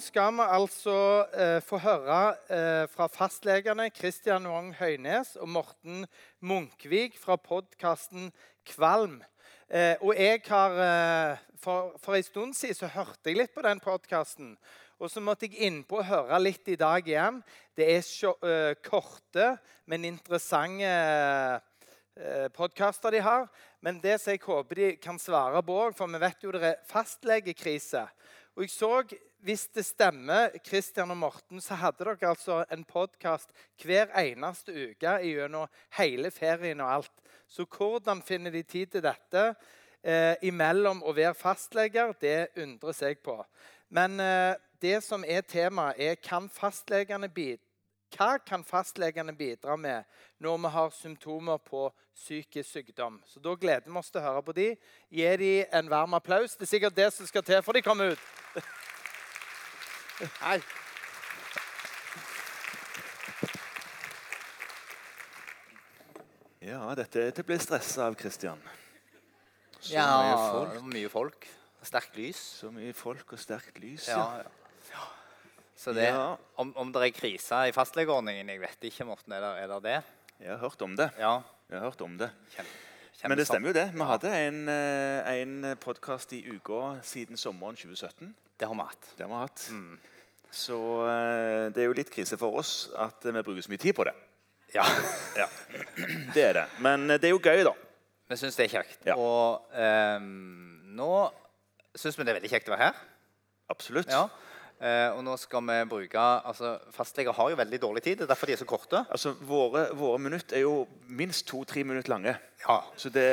skal vi altså eh, få høre eh, fra fastlegene Kristian Wong Høynes og Morten Munkvik fra podkasten Kvalm. Eh, og jeg har eh, For, for en stund siden så hørte jeg litt på den podkasten. Og så måtte jeg innpå og høre litt i dag igjen. Det er så, eh, korte, men interessante podkaster de har. Men det som jeg håper de kan svare på òg, for vi vet jo det er fastlegekrise. Og jeg så, hvis det stemmer, Christian og Morten, så hadde dere altså en podkast hver eneste uke gjennom hele ferien og alt. Så hvordan finner de tid til dette eh, imellom å være fastleger? Det undres jeg på. Men eh, det som er temaet, er kan fastlegene bidra hva kan fastlegene bidra med når vi har symptomer på psykisk sykdom? Så Da gleder vi oss til å høre på de. Gi de en varm applaus. Det er sikkert det som skal til for de kommer ut. Hei. Ja, dette, dette ble stressa av Christian. Så ja, mye folk. mye folk. Sterkt lys. Så mye folk og sterkt lys. Ja, ja. Så det, Ja. om, om det er krise i fastlegeordningen Jeg vet ikke, Morten. Er det er det? det? Jeg har hørt om det. Ja. Jeg har hørt om det. Kjen, Men det stemmer jo det. Vi hadde en, eh, en podkast i uka siden sommeren 2017. Det har vi hatt. Det har vi hatt. Mm. Så eh, det er jo litt krise for oss at vi bruker så mye tid på det. Ja. Ja, Det er det. Men eh, det er jo gøy, da. Vi syns det er kjekt. Ja. Og um, nå syns vi det er veldig kjekt å være her. Absolutt. Ja. Eh, og nå skal vi bruke altså Fastleger har jo veldig dårlig tid. Det er derfor de er så korte. Altså, Våre, våre minutter er jo minst to-tre minutter lange. Ja. Så det,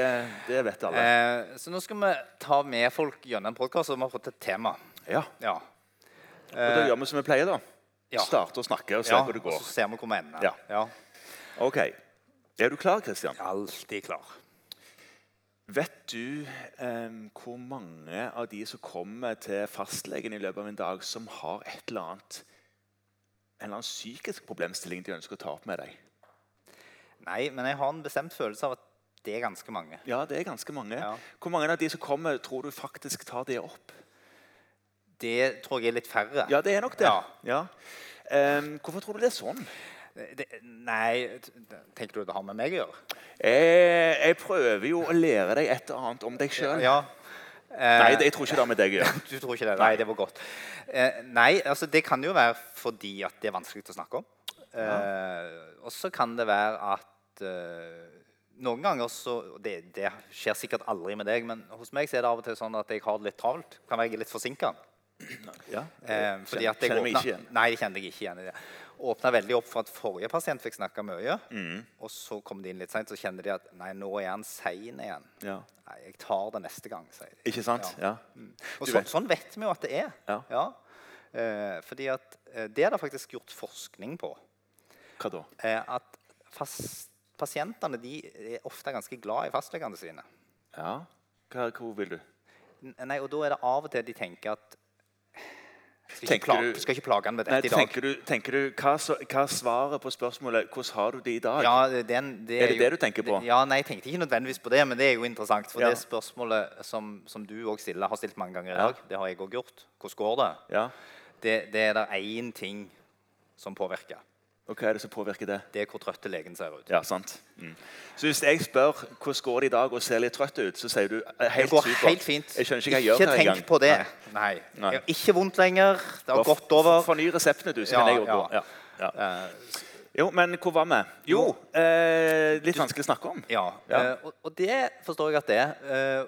det vet alle. Eh, så nå skal vi ta med folk gjennom en podkast, og vi har fått et tema. Ja, Ja. og Da gjør vi som vi pleier, da. ja. Starte å snakke og se ja. hvor det går. Og så ser vi hvor vi ender. Ja. ja. Ok. Er du klar, Kristian? Alltid klar. Vet du eh, hvor mange av de som kommer til fastlegen i løpet av en dag, som har et eller annet en eller annen psykisk problemstilling de ønsker å ta opp med deg? Nei, men jeg har en bestemt følelse av at det er ganske mange. Ja, det er ganske mange. Ja. Hvor mange av de som kommer, tror du faktisk tar det opp? Det tror jeg er litt færre. Ja, det er nok det. Ja. Ja. Eh, hvorfor tror du det er sånn? Det, nei, tenker du det har med meg å gjøre? Jeg, jeg prøver jo å lære deg et eller annet om deg sjøl. Ja. Eh, Nei, jeg tror ikke det har med deg å gjøre. Du tror ikke det? Nei, det var godt. Eh, nei, altså det kan jo være fordi at det er vanskelig å snakke om. Ja. og så kan det være at eh, noen ganger så det, det skjer sikkert aldri med deg, men hos meg så er det av og til sånn at jeg har det litt travelt. Kan være jeg er litt forsinka. Ja. Eh, fordi at jeg Kjenner meg ikke igjen. Nei, det kjenner jeg ikke igjen i det. Åpna veldig opp for at forrige pasient fikk snakka mye. Mm. Og så kom de inn litt seint, så kjenner de at nei, nå er han sein igjen. Ja. Nei, jeg tar det neste gang, sier de. Ikke sant? Ja. Og så, vet- sånn vet vi jo at det er. Ja. Eh, fordi at eh, Det er det faktisk gjort forskning på. Hva da? Eh, at fast, pasientene de er ofte ganske glad i fastlegene sine. Ja. Hva, hvor vil du? Nei, og da er det av og til de tenker at skal ikke, Tenker plage, du- skal ikke plage han med Nei, i dag. tenker du, tenker du hva, hva er svaret på spørsmålet 'Hvordan har du det i dag'? Ja, det, er Er det jo- det du tenker på? Ja, nei, Jeg tenkte ikke nødvendigvis på det, men det er jo interessant. For Ja. det spørsmålet som, som du òg stiller, har stilt mange ganger i dag, det har jeg òg gjort. Hvordan går det? Ja. det? Det er det én ting som påvirker. Og hva er det som påvirker det? Det er hvor trøtte legen ser ut. Ja, sant. Mm. Så hvis jeg spør hvordan går det i dag og ser litt trøtt ut, så sier du "Eh, helt Det går super. helt fint. Jeg skjønner ikke hva jeg gjør Ikke tenk på det. Nei. Nei. Nei. Ikke vondt lenger. Det har Bare gått over. Forny reseptene, du, så Ja, kan jeg gå på. ja. Ja. Ja. Eh, Jo, men hvor var vi? Jo, eh, litt vanskelig å snakke om. ja. Ja. eh, og, og det forstår jeg at det er.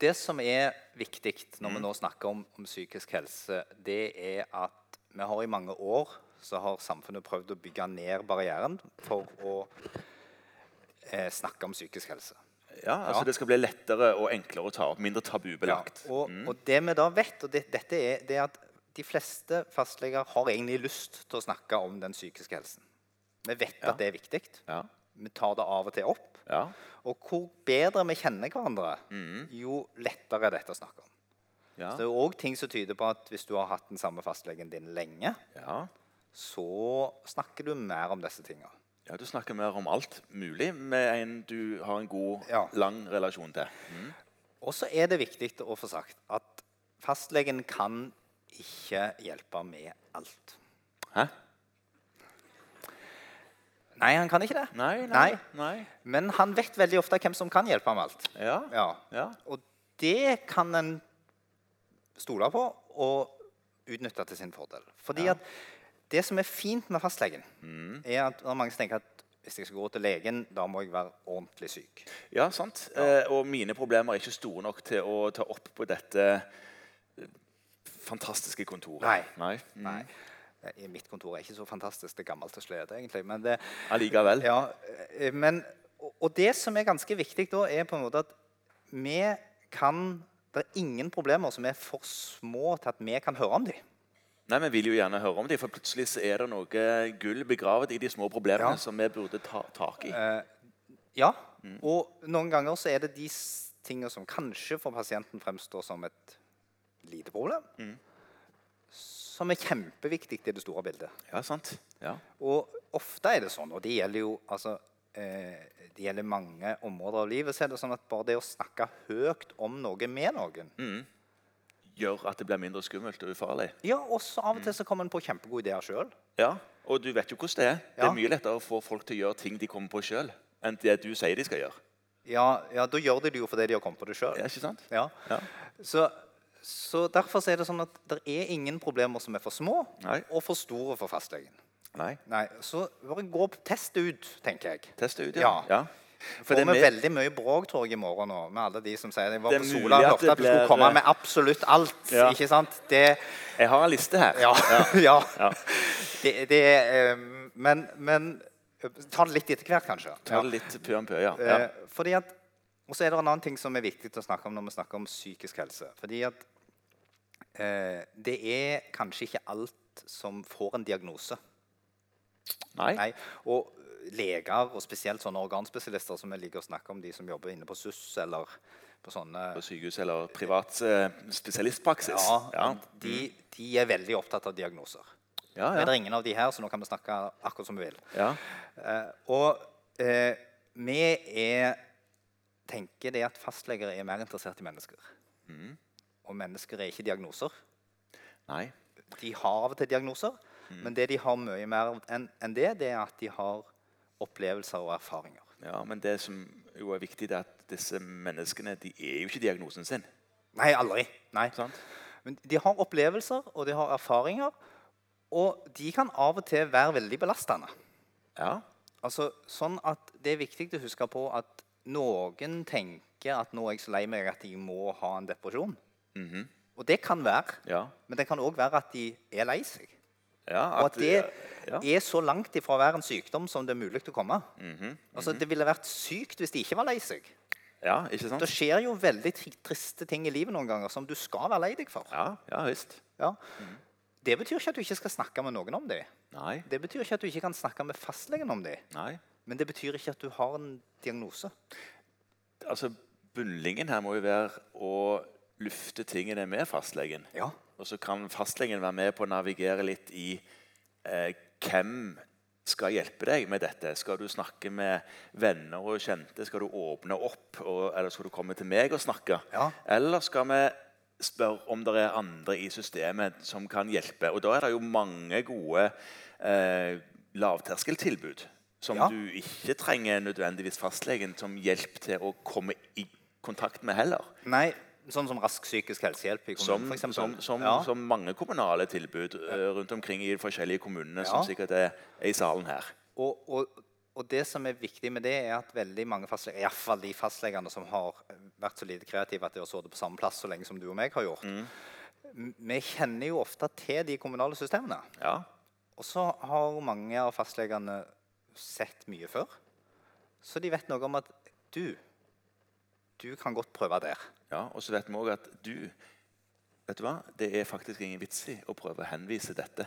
Det som er viktig når Mm. vi nå snakker om, om psykisk helse, det er at vi har i mange år så har samfunnet prøvd å bygge ned barrieren for å eh, snakke om psykisk helse. Ja, altså Ja. Det skal bli lettere og enklere å ta opp. Mindre tabubelagt. Og, Mm. og det vi da vet, og det, dette er, det er at de fleste fastleger har egentlig lyst til å snakke om den psykiske helsen. Vi vet Ja. at det er viktig. Ja. Vi tar det av og til opp. Ja. Og hvor bedre vi kjenner hverandre, jo lettere er dette å snakke om. Mm. Ja. Så det er òg ting som tyder på at hvis du har hatt den samme fastlegen din lenge, ja. Så snakker du mer om disse tingene. Ja, Du snakker mer om alt mulig med en du har en god, Ja. lang relasjon til. Og så er det viktig å få sagt at fastlegen kan ikke hjelpe med alt. Hæ? Nei, han kan ikke det. Nei, nei, nei. Men han vet veldig ofte hvem som kan hjelpe med alt. Ja. Ja. ja. Og det kan en stole på og utnytte til sin fordel. Fordi Ja. at det som er fint med fastlegen, Mm. er at mange tenker at hvis jeg skal gå til legen, da må jeg være ordentlig syk. Ja, sant. Eh, og mine problemer er ikke store nok til å ta opp på dette eh, fantastiske kontoret. Nei. Nei. Mm. Nei. Eh, Mitt kontor er ikke så fantastisk. Det er gammelt og slede, egentlig. Men det, Allikevel. Ja, eh, men, og- og det som er ganske viktig da, er på en måte at vi kan Det er ingen problemer som er for små til at vi kan høre om dem. Nei, Vi vil jo gjerne høre om dem, for plutselig så er det noe gull begravet i de små problemene Ja. som vi burde ta tak i. Ja, og noen ganger så er det de tingene som kanskje for pasienten fremstår som et lite problem, som er kjempeviktig i det store bildet. Ja, sant. Ja. Og ofte er det sånn, og det gjelder jo altså, eh, det gjelder mange områder av livet, så er det sånn at bare det å snakke høyt om noe med noen Gjør at det blir mindre skummelt og ufarlig. Ja, og av og til så kommer en på kjempegode ideer sjøl. Ja, Og du vet jo hvordan det er. Det er mye lettere å få folk til å gjøre ting de kommer på sjøl, enn det du sier de skal gjøre. Ja, ja, da gjør de det jo fordi de har kommet på det sjøl. Ja? Ja. Ja. Så, så derfor er det sånn at det er ingen problemer som er for små Nei. og for store for fastlegen. Nei. Nei, Så bare gå og test det ut, tenker jeg. Test det ut, Ja. ja. Får det er veldig mye bråk tror jeg, i morgen nå, med alle de som sier de var på Sola og lovte at du skulle komme med absolutt alt. Ja. Ikke sant? Det Jeg har en liste her. Ja. ja. Ja. Det, det eh, Men, men eh, ta det litt etter hvert, kanskje. Ta det litt pø om pø, ja. Eh, fordi at, og så er det en annen ting som er viktig å snakke om når vi snakker om psykisk helse. Fordi at eh, det er kanskje ikke alt som får en diagnose. Nei. Nei, og leger, og spesielt sånne organspesialister som vi liker å snakke om, de som jobber inne på SUS eller på sånne På sykehus eller privat eh, spesialistpraksis. ja, ja. De, de er veldig opptatt av diagnoser. Ja, ja. er det er ingen av de her, så nå kan vi snakke akkurat som vi vil. ja. Eh, og eh, vi er, tenker det at fastleger er mer interessert i mennesker. Mm. Og mennesker er ikke diagnoser. Nei. De har av og til diagnoser, Mm. men det de har mye mer enn enn det, det er at de har opplevelser og erfaringer. Ja, Men det som jo er viktig, er at disse menneskene de er jo ikke diagnosen sin. Nei, aldri. Nei. Sånn? Men de har opplevelser, og de har erfaringer. Og de kan av og til være veldig belastende. Ja. Altså, sånn at Det er viktig å huske på at noen tenker at nå er jeg så lei meg at jeg må ha en depresjon. Og det kan være. Ja. Men det kan òg være at de er lei seg. Ja Og at det ja. er så langt ifra å være en sykdom som det er mulig å komme. Mhm, Altså, Det ville vært sykt hvis de ikke var lei seg. ja, ikke sant? Det skjer jo veldig triste ting i livet noen ganger som du skal være lei deg for. Ja, ja visst. Ja. Det betyr ikke at du ikke skal snakke med noen om det. Nei. Det betyr ikke at du ikke kan snakke med fastlegen om det. Nei. Men det betyr ikke at du har en diagnose. Altså, Bunnlinjen her må jo være å lufte tingene med fastlegen. Ja. Og så kan fastlegen være med på å navigere litt i eh, hvem skal hjelpe deg med dette. Skal du snakke med venner og kjente? Skal du åpne opp? Og, eller skal du komme til meg og snakke? Ja. Eller skal vi spørre om det er andre i systemet som kan hjelpe? Og da er det jo mange gode eh, lavterskeltilbud som Ja. du ikke trenger nødvendigvis fastlegen som hjelp til å komme i kontakt med heller. Nei, sånn som rask psykisk helsehjelp i kommunen, eksempel. som, som, ja. som mange kommunale tilbud eh, rundt omkring i de forskjellige kommunene, som sikkert er, er i salen her. Og, og, og det som er viktig med det, er at veldig mange fastleger, iallfall de fastlegene som har vært så lite kreative at de har sittet på samme plass så lenge som du og meg har gjort Mm. Vi kjenner jo ofte til de kommunale systemene. Ja, Og så har mange av fastlegene sett mye før. Så de vet noe om at du, du kan godt prøve der. ja. Og så vet vi òg at du Vet du hva? Det er faktisk ingen vits i å prøve å henvise dette.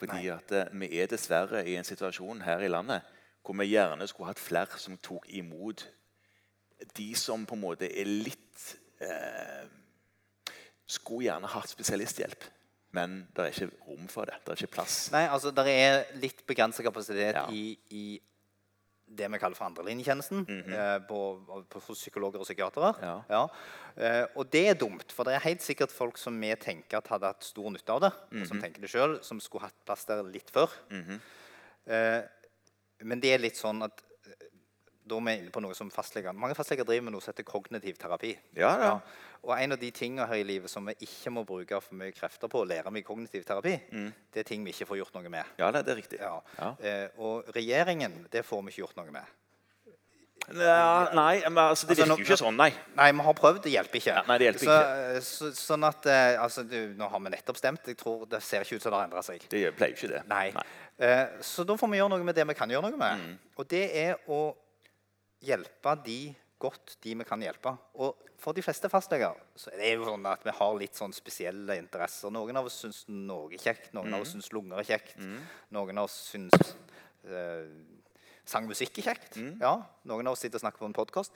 Fordi Nei. at eh, vi er dessverre i en situasjon her i landet hvor vi gjerne skulle hatt flere som tok imot de som på en måte er litt eh, Skulle gjerne hatt spesialisthjelp, men det er ikke rom for det. Det er ikke plass. Nei, altså Det er litt begrenset kapasitet Ja. i, i det vi kaller for andrelinjetjenesten eh, på, på, psykologer og psykiatere. Ja. Ja. Eh, og det er dumt, for det er helt sikkert folk som vi tenker at hadde hatt stor nytte av det, Mm -hmm. som tenker det selv, som skulle hatt plass der litt før. Eh, men det er litt sånn at da er vi inne på noe som fastleger Mange fastleger driver med noe som heter kognitiv terapi. Ja, ja. Og en av de tingene her i livet som vi ikke må bruke for mye krefter på å lære med kognitiv terapi, det er ting vi ikke får gjort noe med. Ja, det er riktig. Ja. Ja. Eh, og regjeringen, det får vi ikke gjort noe med. Ja, nei, men altså, det Altså, virker jo ikke sånn, nei. Nei, vi har prøvd, det hjelper ikke. Ja, nei, det hjelper så, Så, sånn at, eh, altså, du, Nå har vi nettopp stemt. Jeg tror Det ser ikke ut som det har endra seg. Det pleier ikke det. Nei. Eh, så da får vi gjøre noe med det vi kan gjøre noe med. Mm. Og det er å hjelpe de godt, de vi kan hjelpe. Og for de fleste fastleger så er det jo sånn at vi har litt sånn spesielle interesser. Noen av oss syns Norge er kjekt, noen Mm. av oss syns lunger er kjekt. Noen av oss syns eh, sangmusikk er kjekt. Mm. Ja, Noen av oss sitter og snakker på en podkast.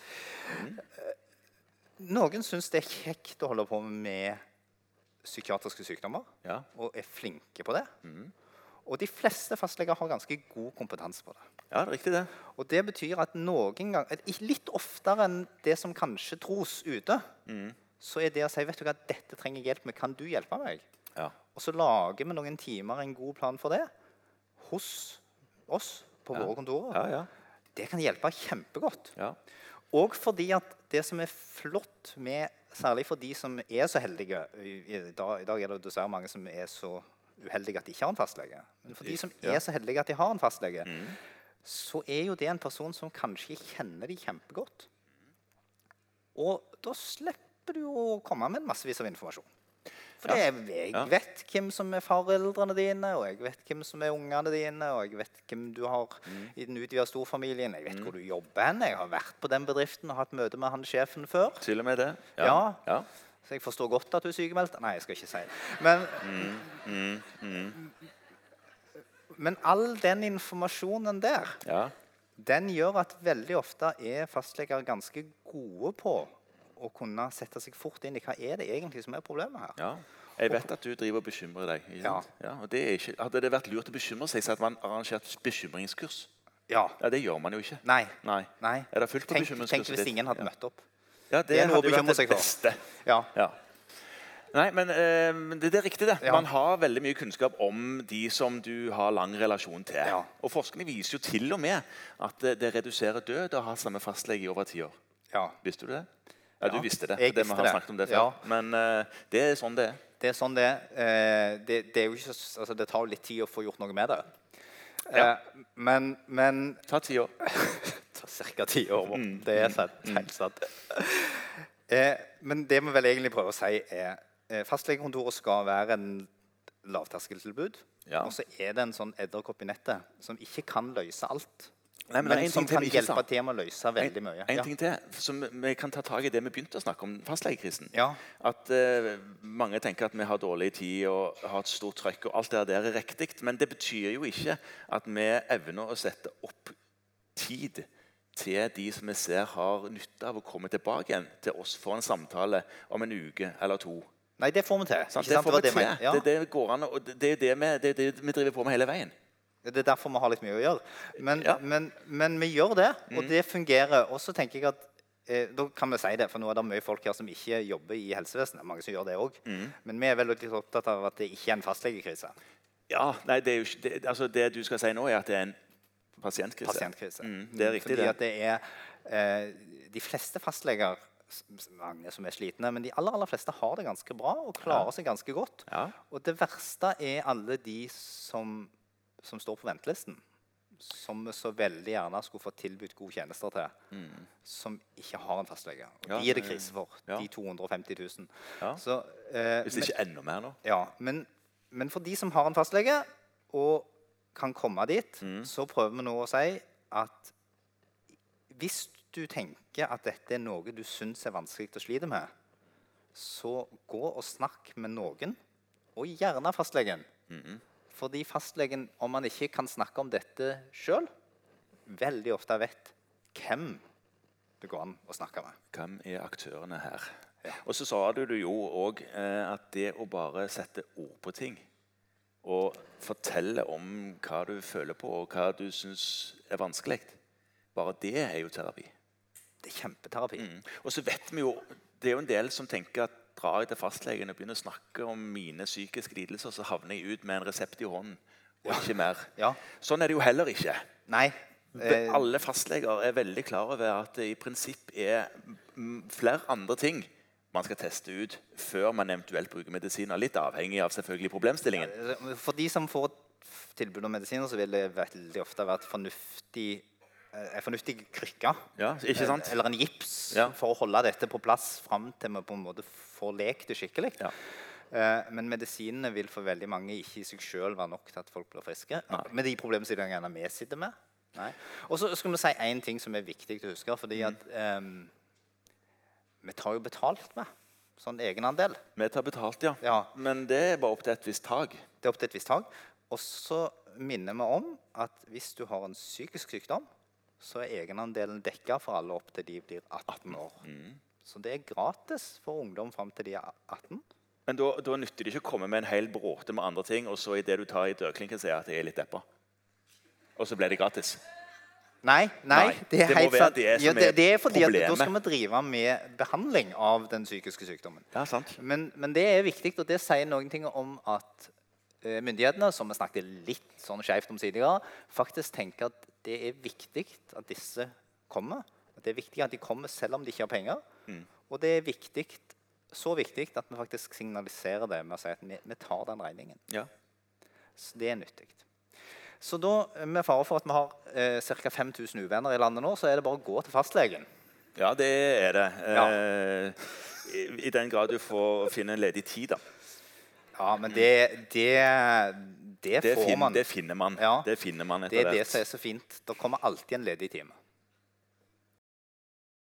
Noen syns det er kjekt å holde på med psykiatriske sykdommer Ja. og er flinke på det. Og de fleste fastleger har ganske god kompetanse på det. ja, det er riktig, det. Og det betyr at noen gang, litt oftere enn det som kanskje tros ute, så er det å si vet du hva, dette trenger jeg hjelp med, kan du hjelpe meg? Ja. Og så lager vi noen timer en god plan for det hos oss på våre kontorer. Ja, ja. Det kan hjelpe kjempegodt. ja. Og fordi at det som er flott med Særlig for de som er så heldige i, dag, I dag er det dessverre mange som er så uheldige at de ikke har en fastlege. Men for de som er så heldige at de har en fastlege, så er jo det en person som kanskje kjenner de kjempegodt. Og da slipper du å komme med massevis av informasjon. For ja. jeg jeg Ja. vet hvem som er foreldrene dine, og jeg vet hvem som er ungene dine, og jeg vet hvem du har Mm. i den utvida storfamilien. Jeg vet hvor du jobber hen. Jeg har vært på den bedriften og hatt møte med han sjefen før. Til og med det. Ja. ja. Så jeg forstår godt at du er sykemeldt. Nei, jeg skal ikke si det. Men, Mm, men all den informasjonen der, ja. den gjør at veldig ofte er fastleger ganske gode på å kunne sette seg fort inn i hva er det egentlig som er problemet her. ja. Jeg vet at du driver og bekymrer deg. Ja. Ja. og det ikke, hadde det vært lurt å bekymre seg, så hadde man arrangert bekymringskurs. Ja. Ja, Det gjør man jo ikke. Nei. Nei. Nei. Er det fullt på Tenk, tenk hvis ingen hadde møtt opp. Ja, det, Det hadde jo vært det beste. Ja. Ja. Nei, men eh, det, det er riktig, det. Ja. Man har veldig mye kunnskap om de som du har lang relasjon til. Ja. Og forskning viser jo til og med at det, det reduserer død å ha samme fastlege i over ti år. ja. Visste du det? Ja, du visste det. jeg det det vi har det. snakket om det før. Ja. Men eh, det er sånn det er. Det er sånn det er. Eh, det, det, jo ikke, altså, det tar jo litt tid å få gjort noe med det. Ja. Eh, men, men Ta ti år. Ca. ti år. Mm. Det er sant. Helt sant. Eh, men det vi vel egentlig prøver å si, er eh, fastlegekontoret skal være en lavterskeltilbud. Ja. Og så er det en sånn edderkopp i nettet som ikke kan løse alt. Nei, men men som kan hjelpe sa. til med å løse veldig mye. En Ja. ting til. som vi, kan ta tak i det vi begynte å snakke om, fastlegekrisen. Ja. At eh, mange tenker at vi har dårlig tid og har et stort trøkk. og alt det der er riktig, Men det betyr jo ikke at vi evner å sette opp tid til de som vi ser har nytte av å komme tilbake igjen til oss for en samtale om en uke eller to. Nei, det får vi til. Ikke Det får vi det til. Ja. Det, det går an, og det, er det, vi, det det vi driver på med hele veien. Det er derfor vi har litt mye å gjøre. Men, Ja. Mm. men, men vi gjør det, og det fungerer. Og så tenker jeg at eh, Da kan vi si det, for nå er det mye folk her som ikke jobber i helsevesenet. Mange som gjør det også. Mm. Men vi er veldig opptatt av at det ikke er en fastlegekrise. Ja, nei, det, er ikke, det, altså det du skal si nå, er at det er en pasientkrise. Pasientkrise. Mm, det er riktig, Fordi det. at det er eh, De fleste fastleger mange som er slitne, men de aller, aller fleste har det ganske bra og klarer seg ganske godt. Ja. Og det verste er alle de som, som står på ventelisten. Som vi så veldig gjerne skulle fått tilbudt gode tjenester til. Som ikke har en fastlege. Og Mm. Ja, de er det krise for. ja. De 250 000. Ja. Så, eh, Hvis ikke enda mer nå. ja, men, men for de som har en fastlege og kan komme dit, Mm. så prøver vi nå å si at hvis du tenker at dette er noe du syns er vanskelig å slite med, så gå og snakk med noen, og gjerne fastlegen. Fordi fastlegen, om man ikke kan snakke om dette sjøl, veldig ofte vet hvem det går an å snakke med. Hvem er aktørene her? Og så sa du jo òg eh, at det å bare sette ord på ting og fortelle om hva du føler på, og hva du syns er vanskelig, Bare det er jo terapi. Det er kjempeterapi. Mm. Og så vet vi jo, Det er jo en del som tenker at drar jeg til fastlegen og begynner å snakke om mine psykiske lidelser, så havner jeg ut med en resept i hånden og ikke mer. Ja. Sånn er det jo heller ikke. Nei. Eh, Alle fastleger er veldig klar over at det i prinsipp er flere andre ting man skal teste ut før man eventuelt bruker medisiner. Litt avhengig av selvfølgelig problemstillingen. For de som får tilbud om medisiner, så vil det veldig ofte være et fornuftig, eh, en fornuftig krykke. Ja, sant? Eller en gips Ja. for å holde dette på plass fram til vi på en måte får lekt det skikkelig. Ja. Eh, Men medisinene vil for veldig mange ikke i seg sjøl være nok til at folk blir friske. Med de problemstillingene vi sitter med. Og så skal vi si én ting som er viktig å huske. fordi Mm. at ehm, vi tar jo betalt med sånn egenandel. Vi tar betalt, ja. Ja. Men det er bare opp til et visst tak. Det er opp til et visst tak. Og så minner vi om at hvis du har en psykisk sykdom, så er egenandelen dekka for alle opp til de blir 18 år. Så det er gratis for ungdom fram til de er 18. Men da, da nytter det ikke å komme med en hel bråte med andre ting, og så idet du tar i dørklinken, sier at jeg er litt deppa. Og så ble det gratis. Nei, nei, Nei, det er det helt sant. det Ja, det, det er fordi at da skal vi drive med behandling av den psykiske sykdommen. Ja, sant. Men, men det er viktig, og det sier noen ting om at eh, myndighetene, som vi snakket litt sånn skjevt om tidligere, faktisk tenker at det er viktig at disse kommer. At det er viktig at de kommer selv om de ikke har penger. Mm. Og det er viktig, så viktig at vi faktisk signaliserer det med å si at vi, vi tar den regningen. Ja. Så det er nyttig. Så da, med fare for at vi har eh, ca. 5000 uvenner i landet nå, så er det bare å gå til fastlegen. ja, det er det. Ja. Eh, i, I den grad du får finne en ledig tid, da. Ja, men det, det, det, Det, får fin, man. det finner man. Ja. Det finner man Det er det som er så fint. Det kommer alltid en ledig time.